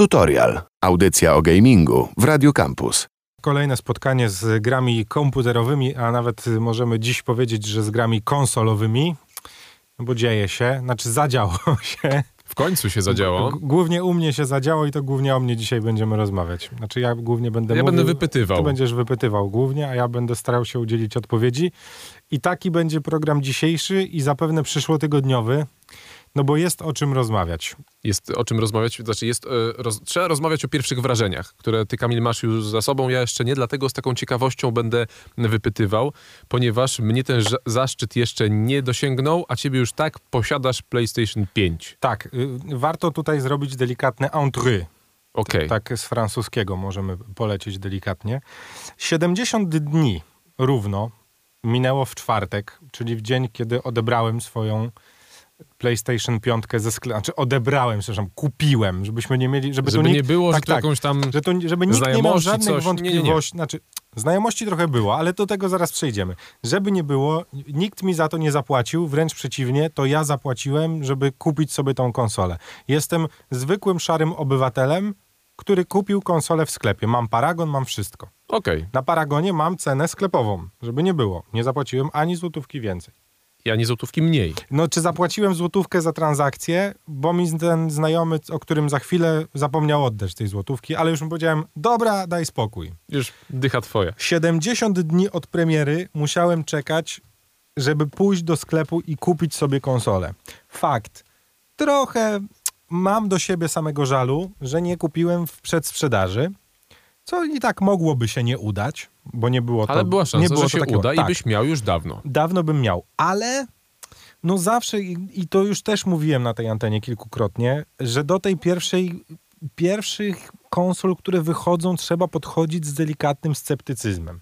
Tutorial. Audycja o gamingu w Radio Campus. Kolejne spotkanie z grami komputerowymi, a nawet możemy dziś powiedzieć, że z grami konsolowymi, no bo dzieje się, znaczy zadziało się. W końcu się zadziało. G- Głównie u mnie się zadziało i to głównie o mnie dzisiaj będziemy rozmawiać. Znaczy ja głównie będę Ja mówił, będę wypytywał. Ty będziesz wypytywał głównie, a ja będę starał się udzielić odpowiedzi. I taki będzie program dzisiejszy i zapewne przyszłotygodniowy, no bo jest o czym rozmawiać. Jest o czym rozmawiać, znaczy jest, e, roz, trzeba rozmawiać o pierwszych wrażeniach, które ty, Kamil, masz już za sobą. Ja jeszcze nie, dlatego z taką ciekawością będę wypytywał, ponieważ mnie ten zaszczyt jeszcze nie dosięgnął, a ciebie już tak posiadasz PlayStation 5. Tak, y, warto tutaj zrobić delikatne entrée. Okej. Tak z francuskiego możemy polecieć delikatnie. 70 dni równo minęło w czwartek, czyli w dzień, kiedy odebrałem swoją PlayStation 5 ze sklepu. Znaczy odebrałem, przepraszam, kupiłem, żebyśmy nie mieli, żeby, Żeby nie nikt, było, tak, że to tak, jakąś tam... że to, żeby nikt nie miał żadnych coś. Nie, nie, nie. wątpliwości. Znaczy, znajomości trochę było, ale do tego zaraz przejdziemy. Żeby nie było, nikt mi za to nie zapłacił, wręcz przeciwnie, to ja zapłaciłem, żeby kupić sobie tą konsolę. Jestem zwykłym szarym obywatelem, który kupił konsolę w sklepie. Mam paragon, mam wszystko. Okej. Na paragonie mam cenę sklepową, żeby nie było. Nie zapłaciłem ani złotówki więcej. Ja nie złotówki mniej. No, czy zapłaciłem złotówkę za transakcję, bo mi ten znajomy, o którym za chwilę zapomniał oddać tej złotówki, ale już mu powiedziałem, dobra, daj spokój. Już dycha twoja. 70 dni od premiery musiałem czekać, żeby pójść do sklepu i kupić sobie konsolę. Fakt. Trochę mam do siebie samego żalu, że nie kupiłem w przedsprzedaży, co i tak mogłoby się nie udać, bo nie było to Ale była nie szansa, było że to się takiego. uda tak, i byś miał już dawno. Dawno bym miał, ale no zawsze, i, i to już też mówiłem na tej antenie kilkukrotnie, że do tej pierwszej, pierwszych konsol, które wychodzą, trzeba podchodzić z delikatnym sceptycyzmem.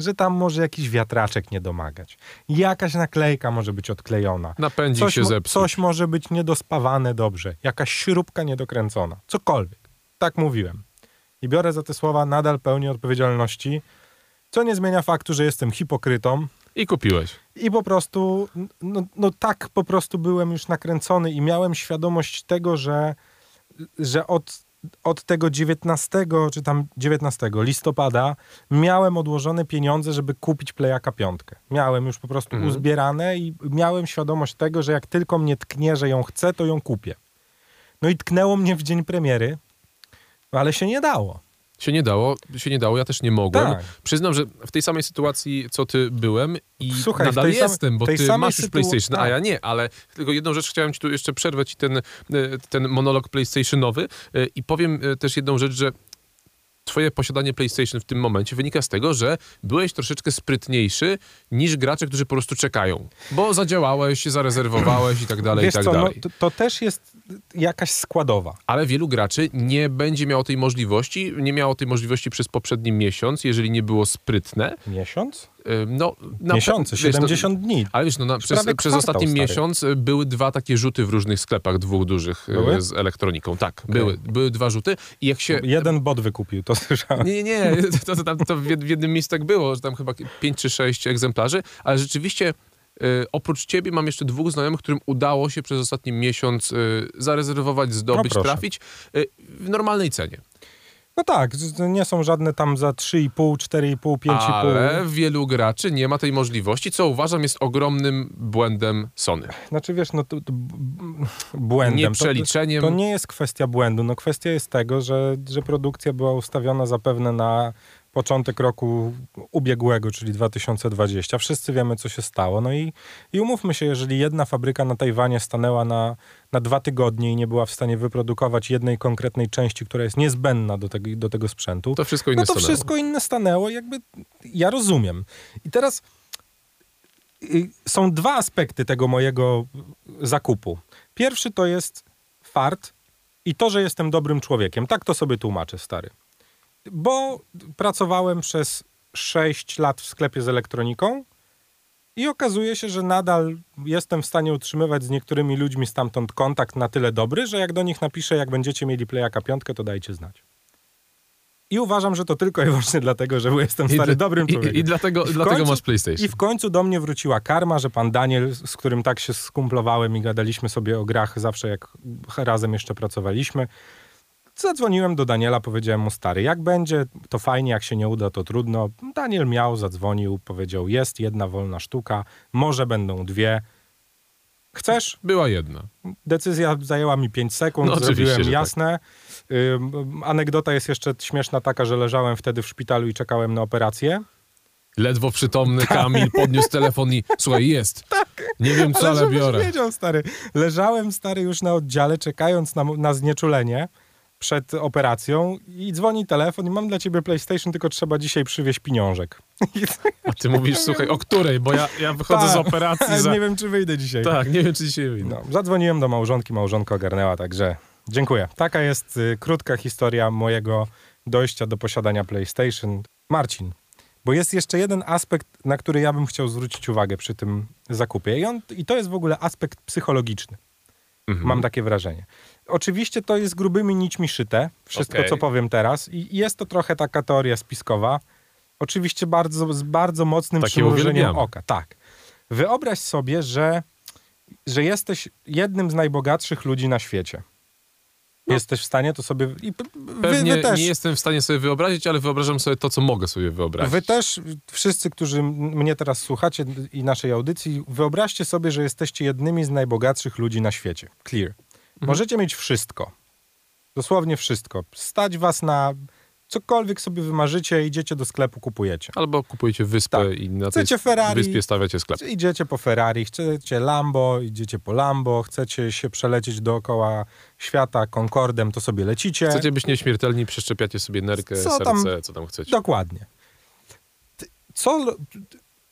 Że tam może jakiś wiatraczek nie domagać. Jakaś naklejka może być odklejona. Napędzik Coś, się zepsuł. coś może być niedospawane dobrze. Jakaś śrubka niedokręcona. Cokolwiek. Tak mówiłem. I biorę za te słowa nadal pełnię odpowiedzialności, co nie zmienia faktu, że jestem hipokrytą, I kupiłeś. i po prostu, no, no tak po prostu byłem już nakręcony i miałem świadomość tego, że, że od, od tego 19 czy tam 19 listopada miałem odłożone pieniądze, żeby kupić Playaka piątkę. Miałem już po prostu Mhm. uzbierane i miałem świadomość tego, że jak tylko mnie tknie, że ją chcę, to ją kupię. No i tknęło mnie w dzień premiery, ale się nie dało. Się nie dało, się nie dało, ja też nie mogłem. Tak. Przyznam, że w tej samej sytuacji, co ty byłem i Słuchaj, nadal jestem, bo ty masz już PlayStation, a tak. ja nie, ale tylko jedną rzecz chciałem ci tu jeszcze przerwać i ten, e, ten monolog PlayStationowy e, i powiem e, też jedną rzecz, że twoje posiadanie PlayStation w tym momencie wynika z tego, że byłeś troszeczkę sprytniejszy niż gracze, którzy po prostu czekają. Bo zadziałałeś, zarezerwowałeś i tak dalej, Wiesz i tak co, no, dalej. to, to też jest jakaś składowa. Ale wielu graczy nie będzie miało tej możliwości, nie miało tej możliwości przez poprzedni miesiąc, jeżeli nie było sprytne. Miesiąc? No, na Miesiące, wiesz, no, 70 dni. ale wiesz, no, na, przez, przez ostatni stary. miesiąc y, były dwa takie rzuty w różnych sklepach, dwóch dużych y, Były? z elektroniką. Tak, były, były dwa rzuty i jak się... Jeden bot wykupił, to słyszałem. Nie, nie, nie, to, to, tam, to w jed- w jednym miejscu tak było, że tam chyba pięć czy sześć egzemplarzy, ale rzeczywiście oprócz ciebie mam jeszcze dwóch znajomych, którym udało się przez ostatni miesiąc y, zarezerwować, zdobyć, proszę. trafić y, w normalnej cenie. No tak, nie są żadne tam za 3,5, 4,5, 5,5. Ale wielu graczy nie ma tej możliwości, co uważam jest ogromnym błędem Sony. Znaczy wiesz, no to, to błędem. Nie przeliczeniem. To, to nie jest kwestia błędu, no kwestia jest tego, że, że produkcja była ustawiona zapewne na początek roku ubiegłego, czyli 2020. Wszyscy wiemy, co się stało. No i, i umówmy się, jeżeli jedna fabryka na Tajwanie stanęła na, na dwa tygodnie i nie była w stanie wyprodukować jednej konkretnej części, która jest niezbędna do tego, do tego sprzętu, To wszystko inne no to stanęło. wszystko inne stanęło, jakby ja rozumiem. I teraz y, są dwa aspekty tego mojego zakupu. Pierwszy to jest fart i to, że jestem dobrym człowiekiem. Tak to sobie tłumaczę, stary. Bo pracowałem przez 6 lat w sklepie z elektroniką i okazuje się, że nadal jestem w stanie utrzymywać z niektórymi ludźmi stamtąd kontakt na tyle dobry, że jak do nich napiszę, jak będziecie mieli Playaka piątkę, to dajcie znać. I uważam, że to tylko i wyłącznie dlatego, że jestem stary I, dobrym i, człowiekiem. I, dlatego, I w dlatego końcu- masz PlayStation. I w końcu do mnie wróciła karma, że pan Daniel, z którym tak się skumplowałem i gadaliśmy sobie o grach zawsze, jak razem jeszcze pracowaliśmy, Zadzwoniłem do Daniela, powiedziałem mu, stary, jak będzie, to fajnie, jak się nie uda, to trudno. Daniel miał, zadzwonił, powiedział, jest jedna wolna sztuka, może będą dwie. Chcesz? Była jedna. Decyzja zajęła mi 5 sekund, No, zrobiłem tak. jasne. Ym, anegdota jest jeszcze śmieszna taka, że leżałem wtedy w szpitalu i czekałem na operację. Ledwo przytomny Kamil podniósł telefon i słuchaj, jest. Nie wiem co, ale, żebyś biorę. wiedział, stary. Leżałem, stary, już na oddziale, czekając na, na znieczulenie przed operacją i dzwoni telefon i mam dla ciebie PlayStation, tylko trzeba dzisiaj przywieźć pieniążek. A ty mówisz, słuchaj, o której? Bo ja, ja wychodzę z Tak. operacji za... Nie wiem, czy wyjdę dzisiaj. Tak, nie wiem, czy dzisiaj wyjdę. No, zadzwoniłem do małżonki, małżonka ogarnęła, także dziękuję. Taka jest y, krótka historia mojego dojścia do posiadania PlayStation. Marcin, bo jest jeszcze jeden aspekt, na który ja bym chciał zwrócić uwagę przy tym zakupie i, on, i to jest w ogóle aspekt psychologiczny. Mhm. Mam takie wrażenie. Oczywiście to jest grubymi nićmi szyte, wszystko Okej. co powiem teraz i jest to trochę taka teoria spiskowa. Oczywiście bardzo, z bardzo mocnym Takie przymrużeniem oka. Tak. Wyobraź sobie, że, że jesteś jednym z najbogatszych ludzi na świecie. Jesteś w stanie to sobie... I p- wy, No. Pewnie wy też, nie jestem w stanie sobie wyobrazić, ale wyobrażam sobie to, co mogę sobie wyobrazić. Wy też, wszyscy, którzy mnie teraz słuchacie i naszej audycji, wyobraźcie sobie, że jesteście jednymi z najbogatszych ludzi na świecie. Clear. Mhm. Możecie mieć wszystko. Dosłownie wszystko. Stać was na cokolwiek sobie wymarzycie, idziecie do sklepu, kupujecie. Albo kupujecie wyspę Tak. i na tej Chcecie Ferrari, wyspie stawiacie sklep. Idziecie po Ferrari, chcecie Lambo, idziecie po Lambo, chcecie się przelecieć dookoła świata Concordem, to sobie lecicie. Chcecie być nieśmiertelni, przeszczepiacie sobie nerkę, Co serce, tam- co tam chcecie. Dokładnie. Co,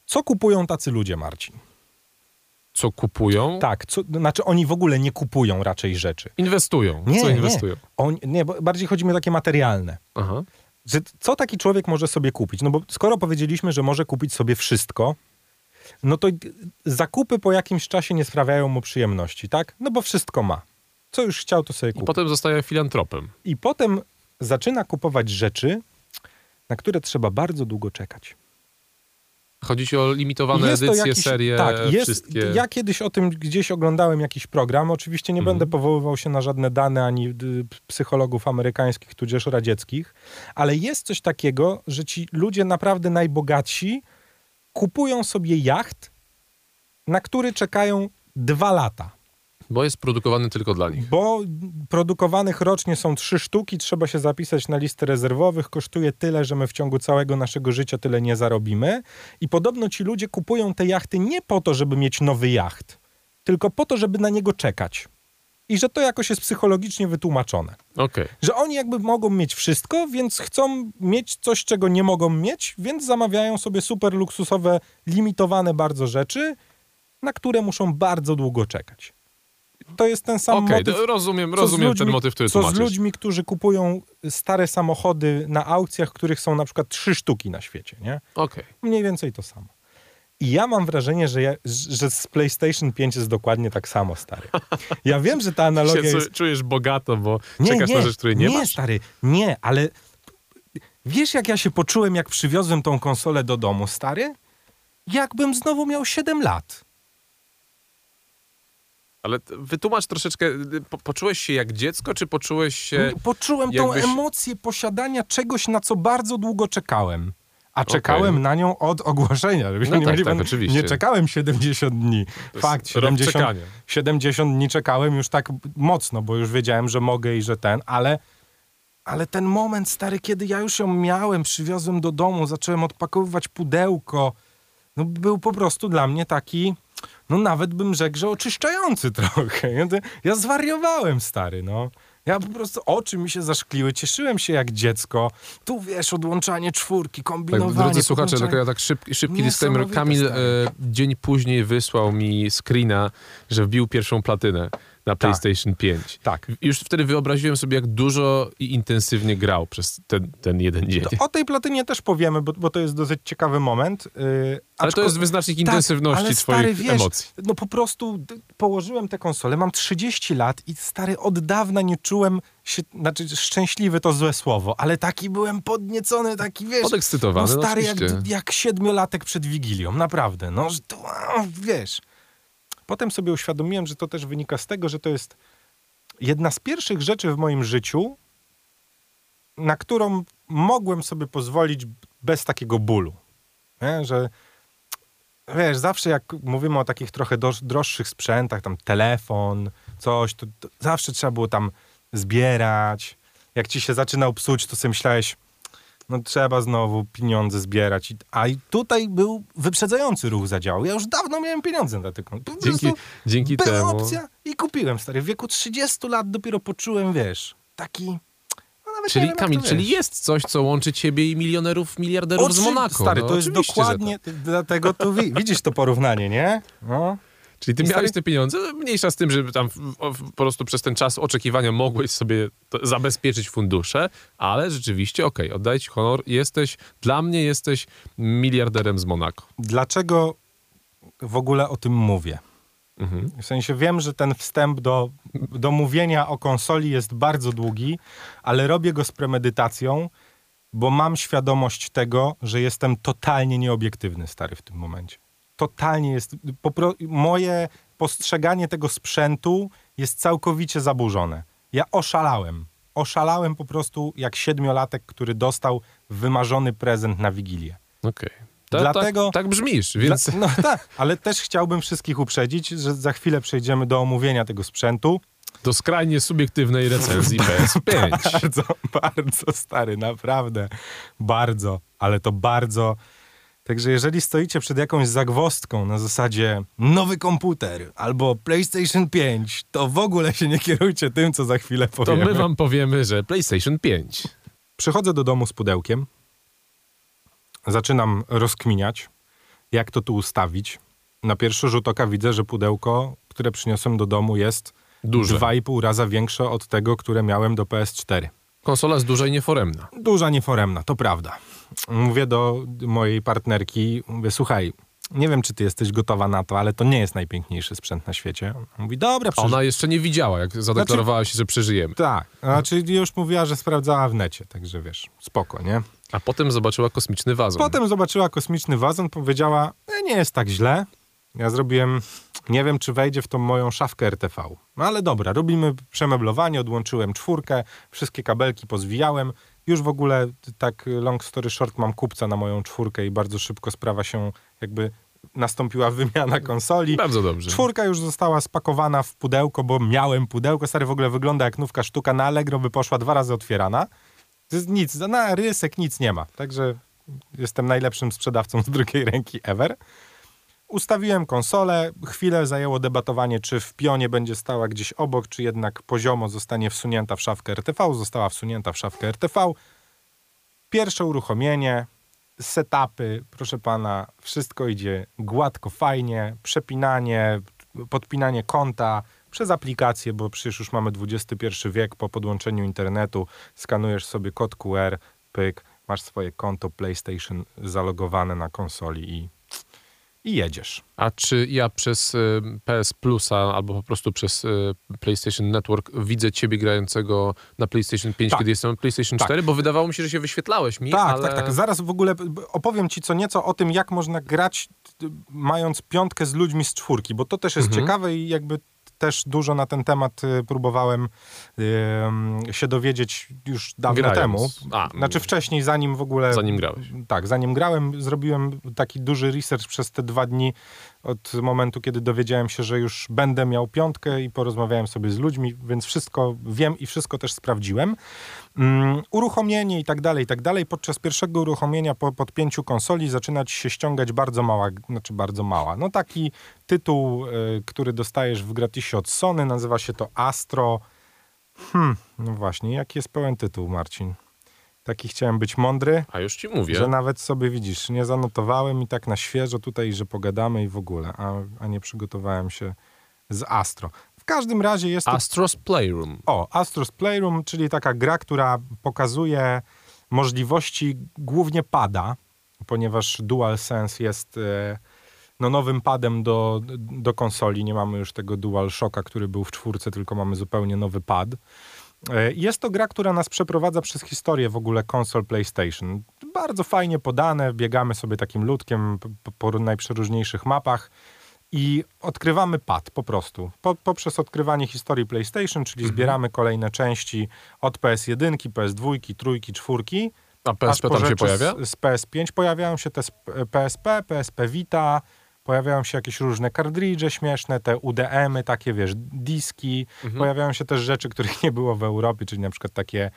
co kupują tacy ludzie, Marcin? Co kupują? Tak, co, znaczy oni w ogóle nie kupują raczej rzeczy. Inwestują. Nie, co nie. inwestują? Oni, nie, bo bardziej chodzi mi o takie materialne. Aha. Że co taki człowiek może sobie kupić? No bo skoro powiedzieliśmy, że może kupić sobie wszystko, no to zakupy po jakimś czasie nie sprawiają mu przyjemności, tak? No bo wszystko ma. Co już chciał, to sobie I kupi. potem zostaje filantropem. I potem zaczyna kupować rzeczy, na które trzeba bardzo długo czekać. Chodzi ci o limitowane Jest edycje, jakiś- serie, tak, jest, wszystkie. Ja kiedyś o tym gdzieś oglądałem jakiś program. Oczywiście nie Mhm. będę powoływał się na żadne dane ani y, psychologów amerykańskich tudzież radzieckich, ale jest coś takiego, że ci ludzie naprawdę najbogatsi kupują sobie jacht, na który czekają dwa lata. Bo jest produkowany tylko dla nich. Bo produkowanych rocznie są trzy sztuki, trzeba się zapisać na listę rezerwowych, kosztuje tyle, że my w ciągu całego naszego życia tyle nie zarobimy. I podobno ci ludzie kupują te jachty nie po to, żeby mieć nowy jacht, tylko po to, żeby na niego czekać. I że to jakoś jest psychologicznie wytłumaczone. Okej. Że oni jakby mogą mieć wszystko, więc chcą mieć coś, czego nie mogą mieć, więc zamawiają sobie super luksusowe, limitowane bardzo rzeczy, na które muszą bardzo długo czekać. To jest ten sam Okej, motyw, rozumiem, co rozumiem ludźmi- ten motyw, który co tłumaczysz. z ludźmi, którzy kupują stare samochody na aukcjach, których są na przykład trzy sztuki na świecie, nie? Okej. Mniej więcej to samo. I ja mam wrażenie, że, ja, że z PlayStation 5 jest dokładnie tak samo, stary. Ja wiem, że ta analogia Się jest... czujesz bogato, bo Nie, czekasz nie, na rzecz, której nie, nie masz? stary, nie, ale wiesz, jak ja się poczułem, jak przywiozłem tą konsolę do domu, stary? Jakbym znowu miał 7 lat. Ale wytłumacz troszeczkę, y, po, poczułeś się jak dziecko, czy poczułeś się... Poczułem tą jakbyś- emocję posiadania czegoś, na co bardzo długo czekałem. A czekałem na nią od ogłoszenia. No nie tak, mieli tak, oczywiście. Nie czekałem 70 dni. Fakt, rok 70, czekania. 70 dni czekałem już tak mocno, bo już wiedziałem, że mogę i że ten, ale, ale ten moment, stary, kiedy ja już ją miałem, przywiozłem do domu, zacząłem odpakowywać pudełko, no był po prostu dla mnie taki, no nawet bym rzekł, że oczyszczający trochę. Ja, zwariowałem, stary, no. Ja po prostu oczy mi się zaszkliły, cieszyłem się jak dziecko. Tu wiesz, odłączanie czwórki, Tak, kombinowanie. drodzy słuchacze, tylko ja tak szybki, szybki disclaimer. Kamil e, dzień później wysłał mi screena, że wbił pierwszą platynę na PlayStation 5. Tak. Już wtedy wyobraziłem sobie, jak dużo i intensywnie grał przez ten, ten jeden dzień. To o tej platynie też powiemy, bo, bo to jest dosyć ciekawy moment. Yy, Ale to jest wyznacznik Tak, intensywności ale twoich stary, wiesz, emocji. No po prostu położyłem tę konsolę, mam 30 lat i stary, od dawna nie czułem się, znaczy szczęśliwy to złe słowo, ale taki byłem podniecony, taki wiesz... Podekscytowany, no no stary, jak, oczywiście. jak siedmiolatek przed Wigilią, naprawdę, no, to, wiesz... Potem sobie uświadomiłem, że to też wynika z tego, że to jest jedna z pierwszych rzeczy w moim życiu, na którą mogłem sobie pozwolić bez takiego bólu. Nie? Że wiesz, zawsze jak mówimy o takich trochę droższych sprzętach, tam telefon, coś, to, to zawsze trzeba było tam zbierać. Jak ci się zaczynał psuć, to sobie myślałeś, no trzeba znowu pieniądze zbierać. A i tutaj był wyprzedzający ruch zadziałał. Ja już dawno miałem pieniądze na tylko. Dzięki, dzięki była temu. opcja i kupiłem, stary. W wieku 30 lat dopiero poczułem, wiesz, taki... No Czyli wiem, Kamil, to, czyli wiesz. jest coś, co łączy ciebie i milionerów, miliarderów z Oczy- Monako. Stary, no, to jest dokładnie, dlatego tu wi- widzisz to porównanie, nie? No. Czyli ty I miałeś stary- te pieniądze, mniejsza z tym, że tam po prostu przez ten czas oczekiwania mogłeś sobie zabezpieczyć fundusze, ale rzeczywiście, okej, oddaję ci honor, jesteś, dla mnie jesteś miliarderem z Monako. Dlaczego w ogóle o tym mówię? Mhm. W sensie wiem, że ten wstęp do, do mówienia o konsoli jest bardzo długi, ale robię go z premedytacją, bo mam świadomość tego, że jestem totalnie nieobiektywny, stary, w tym momencie. Totalnie jest. Popro, moje postrzeganie tego sprzętu jest całkowicie zaburzone. Ja oszalałem. Oszalałem po prostu jak siedmiolatek, który dostał wymarzony prezent na Wigilię. Okej. Ta- Dlatego- Tak, tak brzmisz, więc... Dla, no tak, ale też chciałbym wszystkich uprzedzić, że za chwilę przejdziemy do omówienia tego sprzętu. do skrajnie subiektywnej recenzji PS5. Bardzo, bardzo stary, naprawdę. Bardzo, ale to bardzo. Także jeżeli stoicie przed jakąś zagwostką na zasadzie nowy komputer albo PlayStation 5, to w ogóle się nie kierujcie tym, co za chwilę To powiemy. my wam powiemy, że PlayStation 5. Przychodzę do domu z pudełkiem. Zaczynam rozkminiać, jak to tu ustawić. Na pierwszy rzut oka widzę, że pudełko, które przyniosłem do domu jest Duże. dwa i pół raza większe od tego, które miałem do PS4. Konsola jest duża i nieforemna. Duża nieforemna, to prawda. Mówię do mojej partnerki, mówię, słuchaj, nie wiem, czy ty jesteś gotowa na to, ale to nie jest najpiękniejszy sprzęt na świecie. Mówi, dobra, przecież... ona jeszcze nie widziała, jak zadeklarowała się, że przeżyjemy. Tak, znaczy już mówiła, że sprawdzała w necie, także wiesz, spoko, nie? A potem zobaczyła kosmiczny wazon. Potem zobaczyła kosmiczny wazon, powiedziała, e, nie jest tak źle. Ja zrobiłem, nie wiem, czy wejdzie w tą moją szafkę RTV. No ale dobra, robimy przemeblowanie, odłączyłem czwórkę, wszystkie kabelki pozwijałem. Już w ogóle, tak long story short, mam kupca na moją czwórkę i bardzo szybko sprawa się jakby nastąpiła wymiana konsoli. Bardzo dobrze. Czwórka już została spakowana w pudełko, bo miałem pudełko. Stary w ogóle wygląda jak nówka sztuka. Na Allegro by poszła dwa razy otwierana. To jest nic, na rysek nic nie ma. Także jestem najlepszym sprzedawcą z drugiej ręki ever. Ustawiłem konsolę. Chwilę zajęło debatowanie, czy w pionie będzie stała gdzieś obok, czy jednak poziomo zostanie wsunięta w szafkę RTV. Została wsunięta w szafkę RTV. Pierwsze uruchomienie, setupy, proszę pana, wszystko idzie gładko, fajnie, przepinanie, podpinanie konta przez aplikację, bo przecież już mamy XXI wiek, po podłączeniu internetu skanujesz sobie kod QR, pyk, masz swoje konto PlayStation zalogowane na konsoli i, i jedziesz. A czy ja przez y, PS Plusa albo po prostu przez y, PlayStation Network widzę ciebie grającego na PlayStation 5, Tak. kiedy jestem na PlayStation Tak. 4? Bo wydawało mi się, że się wyświetlałeś mi, Tak, ale... tak, tak. Zaraz w ogóle opowiem ci co nieco o tym, jak można grać mając piątkę z ludźmi z czwórki, bo to też jest Mhm. ciekawe i jakby też dużo na ten temat y, próbowałem ym, się dowiedzieć już dawno Grając. temu. A, znaczy wcześniej, zanim w ogóle... Zanim grałeś. Tak, zanim grałem, zrobiłem taki duży research przez te dwa dni od momentu, kiedy dowiedziałem się, że już będę miał piątkę i porozmawiałem sobie z ludźmi, więc wszystko wiem i wszystko też sprawdziłem. Mm, uruchomienie i tak dalej, i tak dalej. Podczas pierwszego uruchomienia po podpięciu konsoli zaczyna ci się ściągać bardzo mała, znaczy bardzo mała. No taki tytuł, y, który dostajesz w gratisie od Sony, nazywa się to Astro. Hmm, no właśnie, jaki jest pełen tytuł, Marcin? Taki chciałem być mądry. A już ci mówię. Że nawet sobie widzisz, nie zanotowałem i tak na świeżo tutaj, że pogadamy i w ogóle, a, a nie przygotowałem się z Astro. W każdym razie jest to. Astro's Playroom. O, Astro's Playroom, czyli taka gra, która pokazuje możliwości głównie pada, ponieważ DualSense jest e, no, nowym padem do, do konsoli. Nie mamy już tego DualShocka, który był w czwórce, tylko mamy zupełnie nowy pad. E, Jest to gra, która nas przeprowadza przez historię w ogóle konsol PlayStation. Bardzo fajnie podane, biegamy sobie takim ludkiem po, po najprzeróżniejszych mapach I odkrywamy pad po prostu. Po, poprzez odkrywanie historii PlayStation, czyli Mhm. zbieramy kolejne części od PS1, PS2, trójki, czwórki. A PSP tam się pojawia? Z, z PS5 pojawiają się te sp- PSP, PSP Vita, pojawiają się jakieś różne kartridże śmieszne, te UDM-y, takie wiesz, diski. Mhm. Pojawiają się też rzeczy, których nie było w Europie, czyli na przykład takie,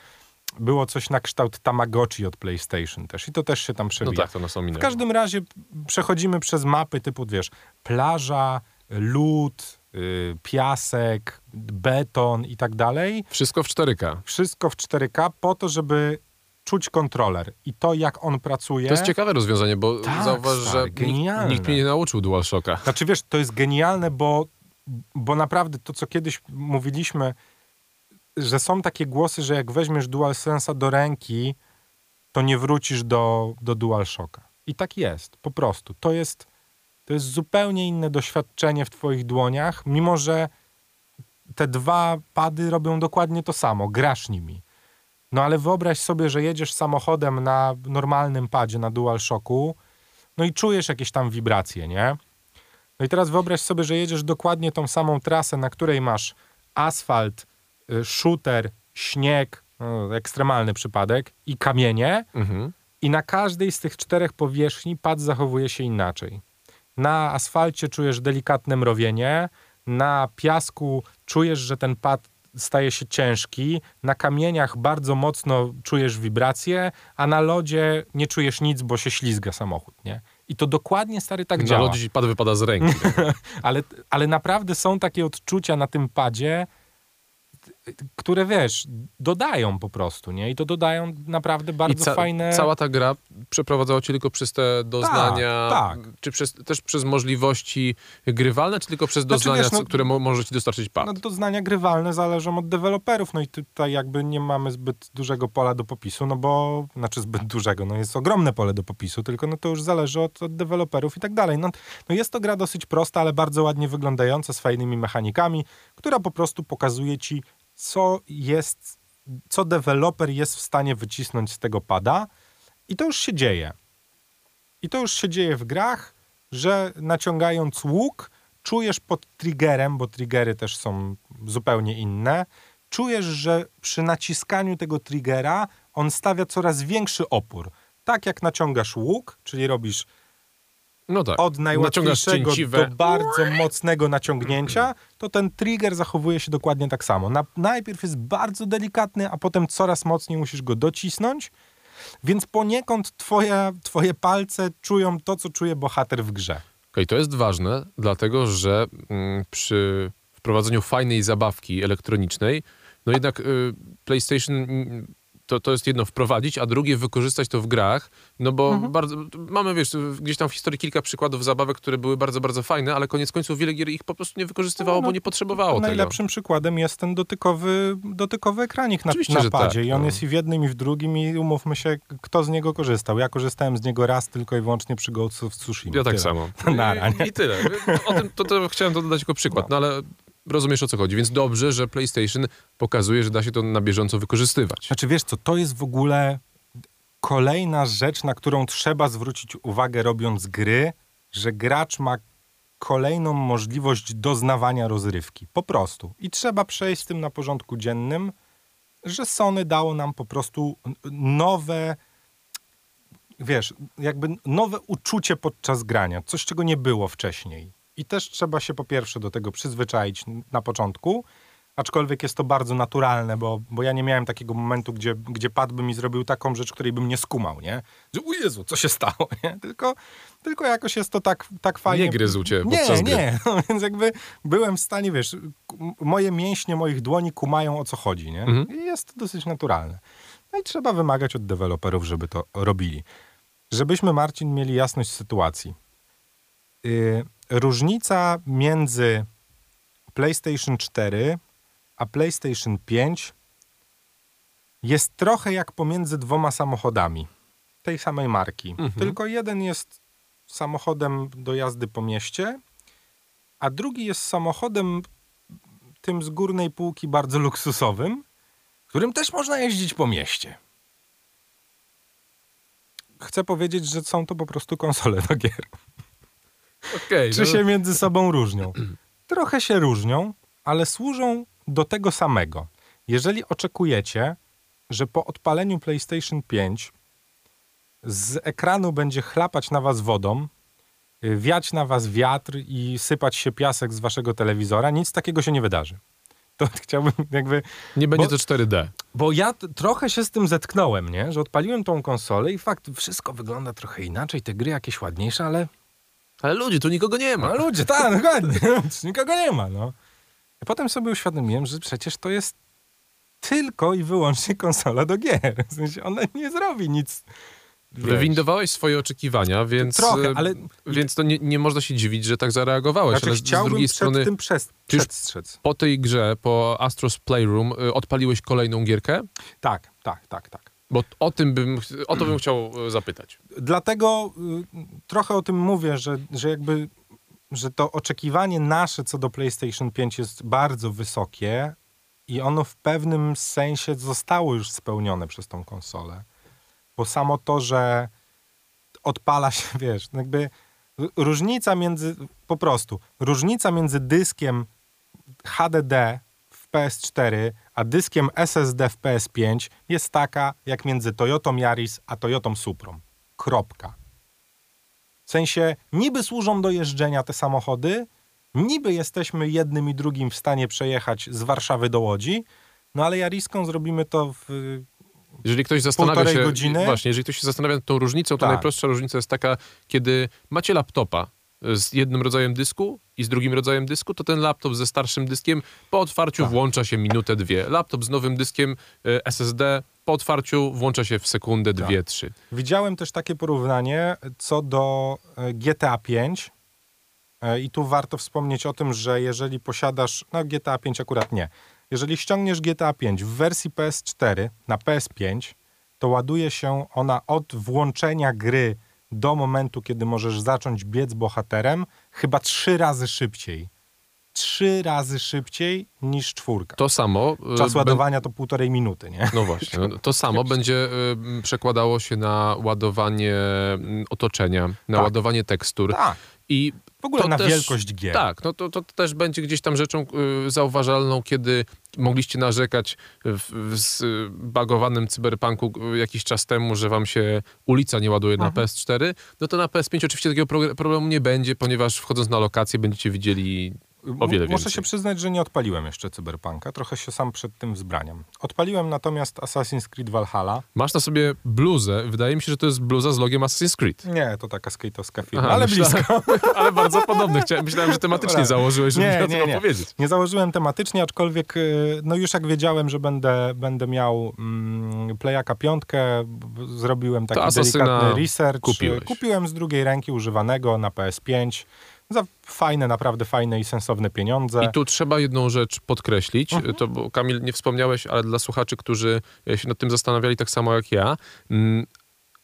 było coś na kształt Tamagotchi od PlayStation też i to też się tam No przewija. tak, to nas ominęło. W każdym razie przechodzimy przez mapy typu, wiesz, plaża, lód, y, piasek, beton i tak dalej. Wszystko w 4K. Wszystko w 4K po to, żeby czuć kontroler i to, jak on pracuje. To jest ciekawe rozwiązanie, bo Tak, zauważ, stary, że nikt, genialne. nikt mnie nie nauczył DualShocka. Znaczy wiesz, to jest genialne, bo, bo naprawdę to, co kiedyś mówiliśmy, że są takie głosy, że jak weźmiesz DualSense'a do ręki, to nie wrócisz do, do DualShocka. I tak jest, po prostu. To jest, to jest zupełnie inne doświadczenie w twoich dłoniach, mimo że te dwa pady robią dokładnie to samo, grasz nimi. No ale wyobraź sobie, że jedziesz samochodem na normalnym padzie, na DualShocku, no i czujesz jakieś tam wibracje, nie? No i teraz wyobraź sobie, że jedziesz dokładnie tą samą trasę, na której masz asfalt, y, shooter, śnieg, no, ekstremalny przypadek i kamienie Mhm. i na każdej z tych czterech powierzchni pad zachowuje się inaczej. Na asfalcie czujesz delikatne mrowienie, na piasku czujesz, że ten pad staje się ciężki, na kamieniach bardzo mocno czujesz wibracje, a na lodzie nie czujesz nic, bo się ślizga samochód, nie? I to dokładnie, stary, tak Na działa. lodzie ci pad wypada z ręki. Ale, ale naprawdę są takie odczucia na tym padzie, które wiesz, dodają po prostu, nie? I to dodają naprawdę bardzo ca- fajne. cała ta gra przeprowadzała cię tylko przez te doznania, tak. czy przez, też przez możliwości grywalne, czy tylko przez Znaczy, doznania, wiesz, no- które mo- może ci dostarczyć pad? No, doznania grywalne zależą od deweloperów, no i tutaj jakby nie mamy zbyt dużego pola do popisu, no bo, znaczy zbyt dużego, no jest ogromne pole do popisu, tylko no to już zależy od, od deweloperów i tak dalej. No, no jest to gra dosyć prosta, ale bardzo ładnie wyglądająca, z fajnymi mechanikami, która po prostu pokazuje ci, co jest, co deweloper jest w stanie wycisnąć z tego pada i to już się dzieje. I to już się dzieje w grach, że naciągając łuk, czujesz pod triggerem, bo triggery też są zupełnie inne, czujesz, że przy naciskaniu tego triggera on stawia coraz większy opór. Tak jak naciągasz łuk, czyli robisz No tak. od najłatwiejszego do bardzo mocnego naciągnięcia, to ten trigger zachowuje się dokładnie tak samo. Na, najpierw jest bardzo delikatny, a potem coraz mocniej musisz go docisnąć, więc poniekąd twoje, twoje palce czują to, co czuje bohater w grze. Okej, to jest ważne, dlatego że mm, przy wprowadzeniu fajnej zabawki elektronicznej, no jednak y, PlayStation mm, to, to jest jedno wprowadzić, a drugie wykorzystać to w grach, no bo Mhm. bardzo, mamy, wiesz, gdzieś tam w historii kilka przykładów zabawek, które były bardzo, bardzo fajne, ale koniec końców wiele gier ich po prostu nie wykorzystywało, No, no, bo nie potrzebowało tego. Najlepszym przykładem jest ten dotykowy, dotykowy ekranik na, Oczywiście, na padzie. tak, I on no. jest i w jednym, i w drugim i umówmy się, kto z niego korzystał. Ja korzystałem z niego raz tylko i wyłącznie przy Ghost of Tsushima. Ja tak Tyle. samo. Nara? I, I tyle. O tym to, to chciałem to dodać jako przykład, no. ale rozumiesz o co chodzi. Więc dobrze, że PlayStation pokazuje, że da się to na bieżąco wykorzystywać. Znaczy wiesz co, to jest w ogóle kolejna rzecz, na którą trzeba zwrócić uwagę robiąc gry, że gracz ma kolejną możliwość doznawania rozrywki. Po prostu. I trzeba przejść z tym na porządku dziennym, że Sony dało nam po prostu nowe, wiesz, jakby nowe uczucie podczas grania. Coś, czego nie było wcześniej. I też trzeba się po pierwsze do tego przyzwyczaić na początku, aczkolwiek jest to bardzo naturalne, bo, bo ja nie miałem takiego momentu, gdzie, gdzie pad by mi zrobił taką rzecz, której bym nie skumał, nie? Że o Jezu, co się stało, nie? Tylko, tylko jakoś jest to tak, tak fajnie... Nie gryzł cię Nie, gry. nie, no, więc jakby byłem w stanie, wiesz, moje mięśnie moich dłoni kumają o co chodzi, nie? Mhm. I jest to dosyć naturalne. No i trzeba wymagać od deweloperów, żeby to robili. Żebyśmy, Marcin, mieli jasność sytuacji. Yy, różnica między PlayStation 4 a PlayStation 5 jest trochę jak pomiędzy dwoma samochodami tej samej marki. Mhm. Tylko jeden jest samochodem do jazdy po mieście, a drugi jest samochodem tym z górnej półki bardzo luksusowym, którym też można jeździć po mieście. Chcę powiedzieć, że są to po prostu konsole do gier. Okej, Czy no. się między sobą różnią? Trochę się różnią, ale służą do tego samego. Jeżeli oczekujecie, że po odpaleniu PlayStation 5 z ekranu będzie chlapać na was wodą, y, wiać na was wiatr i sypać się piasek z waszego telewizora, nic takiego się nie wydarzy. To chciałbym jakby... Nie będzie bo- to 4D. Bo ja trochę się z tym zetknąłem, nie? Że odpaliłem tą konsolę i fakt, wszystko wygląda trochę inaczej, te gry jakieś ładniejsze, ale Ale ludzie, tu nikogo nie ma. no ludzie, tak, dokładnie. Nikogo nie ma, no. I potem sobie uświadomiłem, że przecież to jest tylko i wyłącznie konsola do gier. W sensie ona nie zrobi nic. Wywindowałeś swoje oczekiwania, więc, Trochę, e, ale- więc to nie, nie można się dziwić, że tak zareagowałeś. Znaczy ale z drugiej przed strony, tym przez, przestrzec. po tej grze, po Astros Playroom, y, odpaliłeś kolejną gierkę? Tak, tak, tak, tak. Bo o tym bym, o to bym chciał e, zapytać. Dlatego y, trochę o tym mówię, że, że jakby że to oczekiwanie nasze co do PlayStation 5 jest bardzo wysokie i ono w pewnym sensie zostało już spełnione przez tą konsolę. Bo samo to, że odpala się, wiesz, jakby różnica między, po prostu, różnica między dyskiem HDD w PS4, a dyskiem SSD w PS5 jest taka, jak między Toyotą Yaris a Toyotą Suprą. Kropka. W sensie, niby służą do jeżdżenia te samochody, niby jesteśmy jednym i drugim w stanie przejechać z Warszawy do Łodzi, no ale Jariską zrobimy to w... Jeżeli ktoś zastanawia się, godziny? właśnie, jeżeli ktoś się zastanawia nad tą różnicą, to Tak. najprostsza różnica jest taka, kiedy macie laptopa z jednym rodzajem dysku i z drugim rodzajem dysku, to ten laptop ze starszym dyskiem po otwarciu Tak. włącza się minutę, dwie. Laptop z nowym dyskiem e, SSD po otwarciu włącza się w sekundę, Tak. dwie, trzy. Widziałem też takie porównanie co do e, GTA 5 E, i tu warto wspomnieć o tym, że jeżeli posiadasz, no GTA 5 akurat nie, jeżeli ściągniesz GTA 5 w wersji PS4 na PS5, to ładuje się ona od włączenia gry do momentu, kiedy możesz zacząć biec bohaterem, chyba trzy razy szybciej. Trzy razy szybciej niż czwórka. To samo... e, Czas ładowania to półtorej minuty, nie? No właśnie, no, to samo będzie y, przekładało się na ładowanie otoczenia, na Tak. ładowanie tekstur. Tak. I W ogóle to na też- wielkość gier. Tak, no to, to też będzie gdzieś tam rzeczą y, zauważalną, kiedy mogliście narzekać w, w zbagowanym cyberpunku y, jakiś czas temu, że wam się ulica nie ładuje Mhm. na PS4, no to na PS5 oczywiście takiego problemu nie będzie, ponieważ wchodząc na lokację będziecie widzieli o wiele Muszę więcej. się przyznać, że nie odpaliłem jeszcze Cyberpunka. Trochę się sam przed tym wzbraniam. Odpaliłem natomiast Assassin's Creed Valhalla. Masz na sobie bluzę, wydaje mi się, że to jest bluza z logiem Assassin's Creed. Nie, to taka skate'owska firma, Aha, ale myślałem- blisko. Ale bardzo podobny. Chciałem, myślałem, że tematycznie Dobra. założyłeś, żeby Nie, mi o nie, tym nie. opowiedzieć. Nie założyłem tematycznie, aczkolwiek y, no już jak wiedziałem, że będę, będę miał mm, Playaka piątkę, zrobiłem taki delikatny research. kupiłeś. Kupiłem z drugiej ręki używanego na PS5 za fajne, naprawdę fajne i sensowne pieniądze. I tu trzeba jedną rzecz podkreślić, Mhm. to bo Kamil nie wspomniałeś, ale dla słuchaczy, którzy e, się nad tym zastanawiali tak samo jak ja, mm,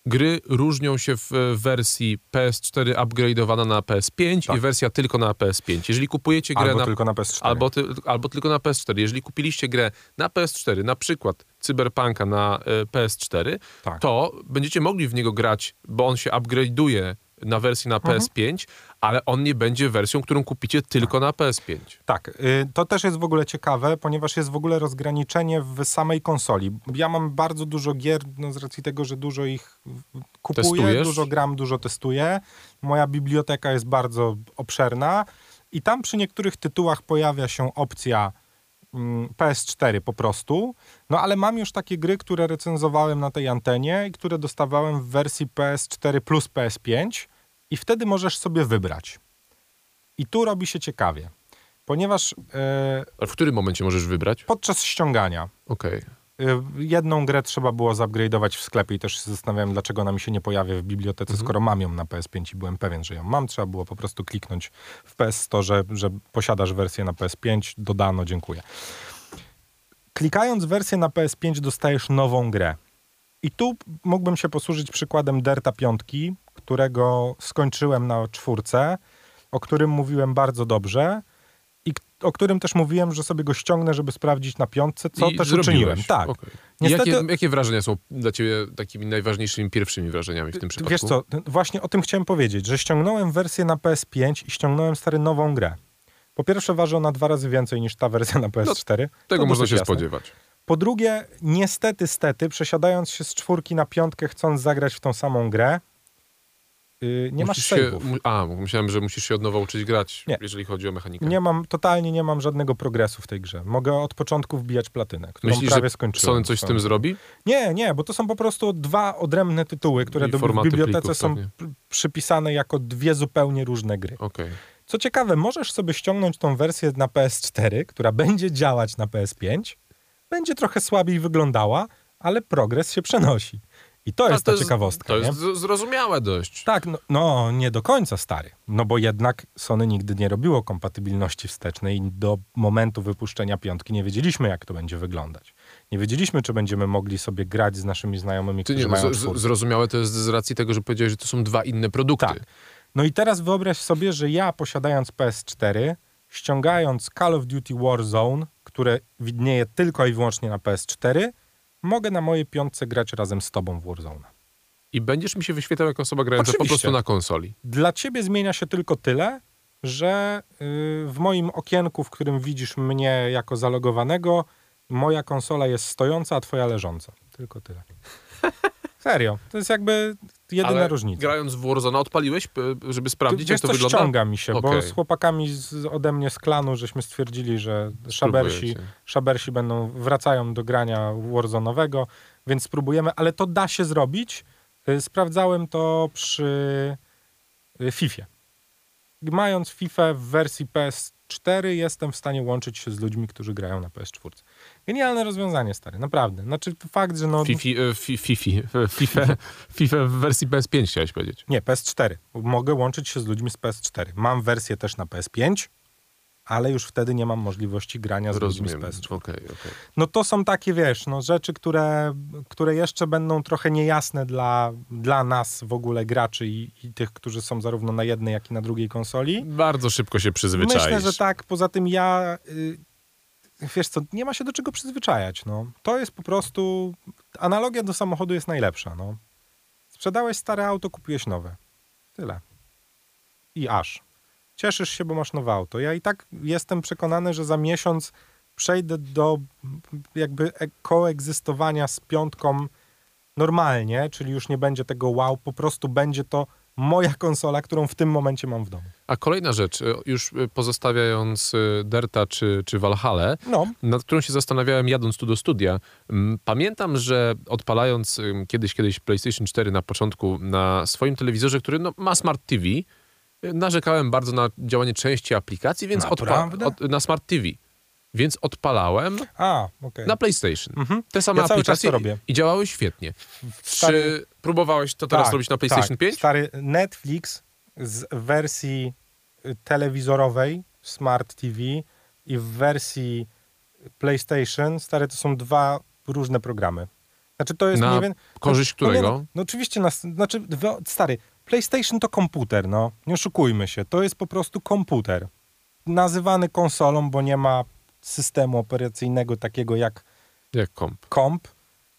gry różnią się w e, wersji PS4 upgrade'owana na PS5 Tak. i wersja tylko na PS5. Jeżeli kupujecie grę Albo na tylko na PS4. Albo, ty, albo tylko na PS4. Jeżeli kupiliście grę na PS4, na przykład Cyberpunka na e, PS4, Tak. to będziecie mogli w niego grać, bo on się upgrade'uje na wersji na Mhm. PS5, ale on nie będzie wersją, którą kupicie tylko na PS5. Tak, y, to też jest w ogóle ciekawe, ponieważ jest w ogóle rozgraniczenie w samej konsoli. Ja mam bardzo dużo gier, no z racji tego, że dużo ich kupuję, Testujesz? dużo gram, dużo testuję. Moja biblioteka jest bardzo obszerna i tam przy niektórych tytułach pojawia się opcja mm, PS4 po prostu, no ale mam już takie gry, które recenzowałem na tej antenie i które dostawałem w wersji PS4 plus PS5 i wtedy możesz sobie wybrać. I tu robi się ciekawie, ponieważ Ale w którym momencie możesz wybrać? podczas ściągania Okej. e, jedną grę trzeba było zupgrade'ować w sklepie i też się zastanawiałem, dlaczego ona mi się nie pojawia w bibliotece, Mhm. skoro mam ją na PS5 i byłem pewien, że ją mam. Trzeba było po prostu kliknąć w PS Store, że, że posiadasz wersję na PS5, dodano, dziękuję. Klikając wersję na PS5 dostajesz nową grę. I tu mógłbym się posłużyć przykładem Derta piątki, którego skończyłem na czwórce, o którym mówiłem bardzo dobrze. I o którym też mówiłem, że sobie go ściągnę, żeby sprawdzić na piątce, co I też zrobiłeś. uczyniłem. Tak. Okej. Niestety- Jakie, jakie wrażenia są dla ciebie takimi najważniejszymi pierwszymi wrażeniami w tym przypadku? Wiesz co, właśnie o tym chciałem powiedzieć, że ściągnąłem wersję na PS5 i ściągnąłem stary nową grę. Po pierwsze waży ona dwa razy więcej niż ta wersja na PS4. Tego To można się jasne. spodziewać. Po drugie, niestety, stety, przesiadając się z czwórki na piątkę, chcąc zagrać w tą samą grę, nie Musisz masz się, save'ów. mu- A, myślałem, że musisz się od nowa uczyć grać, Nie. jeżeli chodzi o mechanikę. Nie mam, totalnie nie mam żadnego progresu w tej grze. Mogę od początku wbijać platynę, którą Myślisz, prawie skończyłem. Sony coś z tym zrobi? Nie, nie, bo to są po prostu dwa odrębne tytuły, które I do, w bibliotece są p- przypisane jako dwie zupełnie różne gry. Okej. Co ciekawe, możesz sobie ściągnąć tą wersję na PS4, która będzie działać na PS5, będzie trochę słabiej wyglądała, ale progres się przenosi. I to A jest ta ciekawostka. To nie? jest zrozumiałe dość. Tak, no, no nie do końca stary. No bo jednak Sony nigdy nie robiło kompatybilności wstecznej i do momentu wypuszczenia piątki nie wiedzieliśmy, jak to będzie wyglądać. Nie wiedzieliśmy, czy będziemy mogli sobie grać z naszymi znajomymi, Ty którzy nie, no, mają z, zrozumiałe to jest z racji tego, że powiedziałeś, że to są dwa inne produkty. Tak. No i teraz wyobraź sobie, że ja posiadając PS4, ściągając Call of Duty Warzone, które widnieje tylko i wyłącznie na PS4, mogę na mojej piątce grać razem z tobą w Warzone. I będziesz mi się wyświetlał jako osoba grająca po Oczywiście. prostu na konsoli. Dla ciebie zmienia się tylko tyle, że yy, w moim okienku, w którym widzisz mnie jako zalogowanego, moja konsola jest stojąca, a twoja leżąca. Tylko tyle. Serio. To jest jakby jedyna Ale różnica. grając w Warzone, odpaliłeś, żeby sprawdzić, Wiesz jak to wygląda? ściąga mi się, bo Okej. z chłopakami z, ode mnie z klanu żeśmy stwierdzili, że szabersi, szabersi będą, wracają do grania Warzone'owego, więc spróbujemy, ale to da się zrobić. Y, Sprawdzałem to przy y, FIFA. Mając FIFA w wersji PS4 jestem w stanie łączyć się z ludźmi, którzy grają na PS4. Genialne rozwiązanie, stary, naprawdę. Znaczy fakt, że no... Fifi, e, fi, fifi, e, FIFA, FIFA w wersji PS5 chciałeś powiedzieć. Nie, PS4. Mogę łączyć się z ludźmi z PS4. Mam wersję też na PS5, ale już wtedy nie mam możliwości grania z ludźmi z Rozumiem. PS4. Okej, okej. No to są takie, wiesz, no, rzeczy, które, które jeszcze będą trochę niejasne dla, dla nas w ogóle graczy i, i tych, którzy są zarówno na jednej, jak i na drugiej konsoli. Bardzo szybko się przyzwyczaisz. Myślę, że tak. Poza tym ja, y, wiesz co, nie ma się do czego przyzwyczajać. No. To jest po prostu, analogia do samochodu jest najlepsza. No. Sprzedałeś stare auto, kupiłeś nowe. Tyle. I aż. Cieszysz się, bo masz nowe auto. Ja i tak jestem przekonany, że za miesiąc przejdę do jakby e- koegzystowania z piątką normalnie, czyli już nie będzie tego wow, po prostu będzie to moja konsola, którą w tym momencie mam w domu. A kolejna rzecz, e, już e, pozostawiając Derta czy, czy Valhalla, No, nad którą się zastanawiałem jadąc tu do studia. Pamiętam, że odpalając kiedyś, kiedyś PlayStation 4 na początku na swoim telewizorze, który no, ma Smart TV, narzekałem bardzo na działanie części aplikacji, więc odpa- od, na Smart TV. Więc odpalałem a, okej. na PlayStation. Mhm. Te same Ja aplikacje i działały świetnie. Stary- Czy próbowałeś to teraz Tak, robić na PlayStation tak. 5? Stary, Netflix z wersji y, telewizorowej Smart TV i w wersji PlayStation, stary, to są dwa różne programy. Znaczy to jest Na nie wiem... korzyść no, nie, którego? No, no oczywiście, nas, znaczy, stary, PlayStation to komputer, no. Nie oszukujmy się. To jest po prostu komputer. Nazywany konsolą, bo nie ma systemu operacyjnego takiego jak Jak komp. komp,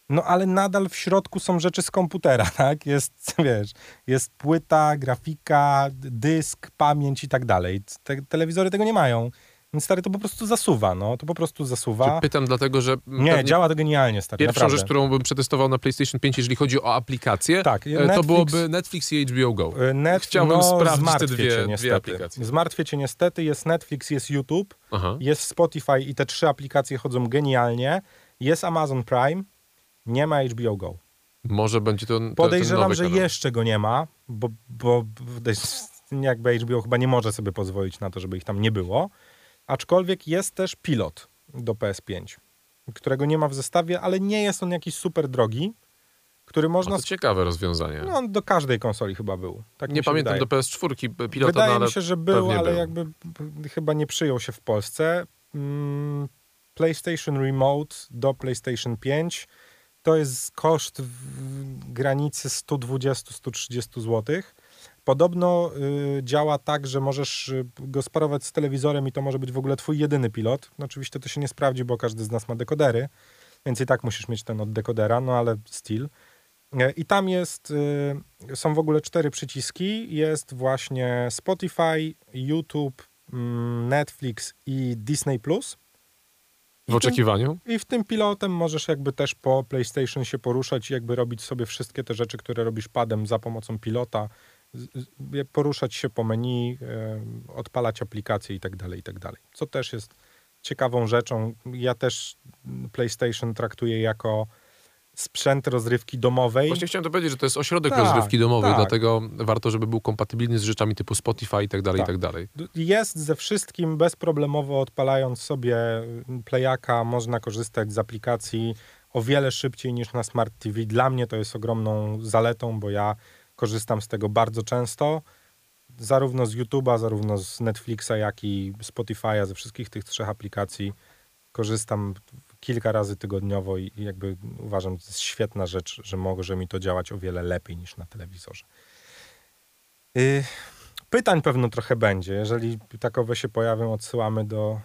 no ale nadal w środku są rzeczy z komputera, tak? Jest, wiesz, jest płyta, grafika, dysk, pamięć i tak dalej. Te telewizory tego nie mają. Więc stary, to po prostu zasuwa, no. To po prostu zasuwa. Pytam dlatego, że Nie, działa to genialnie, stary, pierwszą naprawdę. rzecz, którą bym przetestował na PlayStation 5, jeżeli chodzi o aplikacje, Tak, e, Netflix- to byłoby Netflix i HBO Go. Y, Net, Chciałbym no, sprawdzić te dwie- dwie niestety. aplikacje. Zmartwię cię niestety. Jest Netflix, jest YouTube, Aha. jest Spotify i te trzy aplikacje chodzą genialnie. Jest Amazon Prime, nie ma HBO Go. Może będzie to Podejrzewam, ten że kanał. jeszcze go nie ma, bo, bo bo jakby HBO chyba nie może sobie pozwolić na to, żeby ich tam nie było. Aczkolwiek jest też pilot do PS5, którego nie ma w zestawie, ale nie jest on jakiś super drogi, który No można... to ciekawe rozwiązanie. No, on do każdej konsoli chyba był. Tak nie pamiętam wydaje. do PS4 pilota, Wydaje no, ale mi się, że był, ale był. jakby chyba nie przyjął się w Polsce. Mm, PlayStation Remote do PlayStation 5 to jest koszt w granicy 120-130 zł. Podobno y, działa tak, że możesz y, go sparować z telewizorem i to może być w ogóle twój jedyny pilot. No, oczywiście to się nie sprawdzi, bo każdy z nas ma dekodery, więc i tak musisz mieć ten od dekodera, no ale still. E, I tam jest, y, są w ogóle cztery przyciski. Jest właśnie Spotify, YouTube, mm, Netflix i Disney+. Plus. I W oczekiwaniu? I w tym pilotem możesz jakby też po PlayStation się poruszać i jakby robić sobie wszystkie te rzeczy, które robisz padem za pomocą pilota, poruszać się po menu, e, odpalać aplikacje i tak dalej, i tak dalej. Co też jest ciekawą rzeczą. Ja też mm, PlayStation traktuję jako sprzęt rozrywki domowej. Właśnie chciałem to powiedzieć, że to jest ośrodek Tak, rozrywki domowej, tak. dlatego warto, żeby był kompatybilny z rzeczami typu Spotify i tak dalej, i Tak. tak dalej. Jest ze wszystkim bezproblemowo odpalając sobie playaka, można korzystać z aplikacji o wiele szybciej niż na Smart TV. Dla mnie to jest ogromną zaletą, bo ja korzystam z tego bardzo często. Zarówno z YouTube'a, zarówno z Netflixa, jak i Spotify'a, ze wszystkich tych trzech aplikacji korzystam kilka razy tygodniowo i jakby uważam, to jest świetna rzecz, że może mi to działać o wiele lepiej niż na telewizorze. Y, Pytań pewno trochę będzie. Jeżeli takowe się pojawią, odsyłamy do.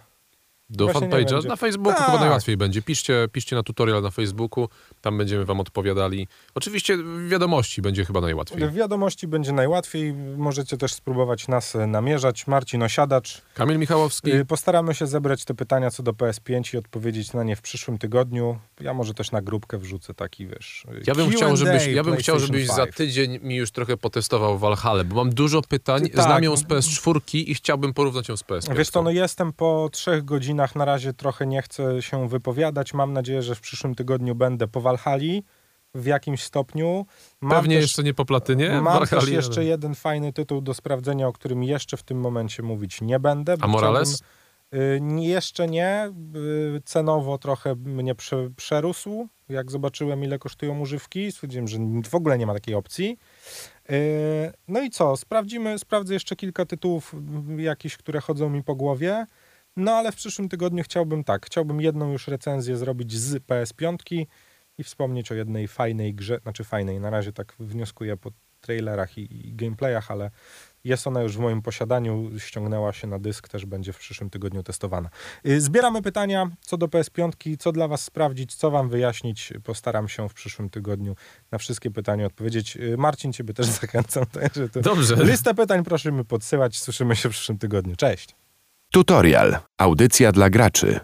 Do fanpage'a na Facebooku Tak. chyba najłatwiej będzie. Piszcie, piszcie na tutorial na Facebooku, tam będziemy wam odpowiadali. Oczywiście w wiadomości będzie chyba najłatwiej. W wiadomości będzie najłatwiej. Możecie też spróbować nas namierzać. Marcin Osiadacz. Kamil Michałowski, Y, Postaramy się zebrać te pytania co do PS5 i odpowiedzieć na nie w przyszłym tygodniu. Ja może też na grupkę wrzucę taki, wiesz. y, ja bym, chciał, żebyś, ja bym chciał, żebyś za 5. tydzień mi już trochę potestował Valhalla, bo mam dużo pytań, Tak. znam ją z PS4 i chciałbym porównać ją z PS5. Wiesz co, no jestem po trzech godzinach, na razie trochę nie chcę się wypowiadać. Mam nadzieję, że w przyszłym tygodniu będę po Walhali w jakimś stopniu. Mam Pewnie też, jeszcze nie po platynie. Mam też jeszcze jeden fajny tytuł do sprawdzenia, o którym jeszcze w tym momencie mówić nie będę. A Morales? chciałbym- Y, jeszcze nie. Y, Cenowo trochę mnie prze, przerósł. Jak zobaczyłem, ile kosztują używki, stwierdziłem, że w ogóle nie ma takiej opcji. Y, No i co? Sprawdzimy, sprawdzę jeszcze kilka tytułów jakichś, które chodzą mi po głowie. No ale w przyszłym tygodniu chciałbym tak, chciałbym jedną już recenzję zrobić z PS5 i wspomnieć o jednej fajnej grze, znaczy fajnej, na razie tak wnioskuję po trailerach i, i gameplayach, ale jest ona już w moim posiadaniu, ściągnęła się na dysk, też będzie w przyszłym tygodniu testowana. Y, Zbieramy pytania co do PS5, co dla was sprawdzić, co wam wyjaśnić. Postaram się w przyszłym tygodniu na wszystkie pytania odpowiedzieć. Y, Marcin, ciebie też zachęcam. Także Dobrze. listę pytań prosimy podsyłać. Słyszymy się w przyszłym tygodniu. Cześć! Tutorial. Audycja dla graczy.